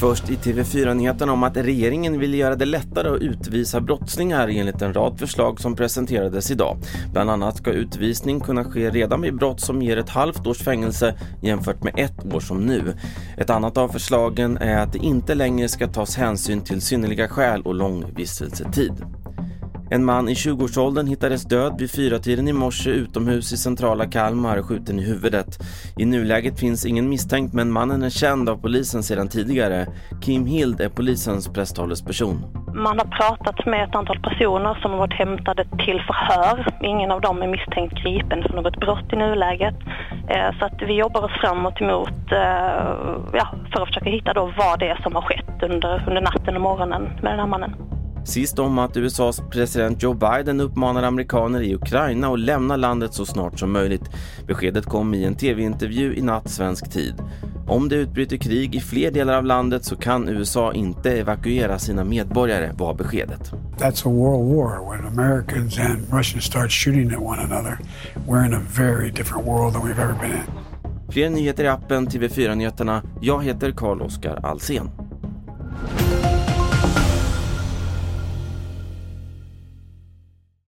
Först i TV4-nyheterna om att regeringen vill göra det lättare att utvisa brottslingar enligt en rad förslag som presenterades idag. Bland annat ska utvisning kunna ske redan vid brott som ger ett halvt års fängelse jämfört med ett år som nu. Ett annat av förslagen är att det inte längre ska tas hänsyn till synnerliga skäl och lång vistelsetid. En man i 20-årsåldern hittades död vid fyratiden i morse utomhus i centrala Kalmar skjuten i huvudet. I nuläget finns ingen misstänkt men mannen är känd av polisen sedan tidigare. Kim Hild är polisens presstalesperson. Man har pratat med ett antal personer som har varit hämtade till förhör. Ingen av dem är misstänkt gripen för något brott i nuläget. Eh, så att vi jobbar oss framåt emot eh, ja, för att försöka hitta då vad det är som har skett under, under natten och morgonen med den här mannen. Sist om att USAs president Joe Biden uppmanar amerikaner i Ukraina att lämna landet så snart som möjligt. Beskedet kom i en tv-intervju i natt svensk tid. Om det utbryter krig i fler delar av landet så kan USA inte evakuera sina medborgare, var beskedet. That's a world war when Americans and Russians start shooting at one another. We're in a very different world than we've ever been in. Fler nyheter i appen TV4 Nyheterna. Jag heter Carl-Oskar Alsen.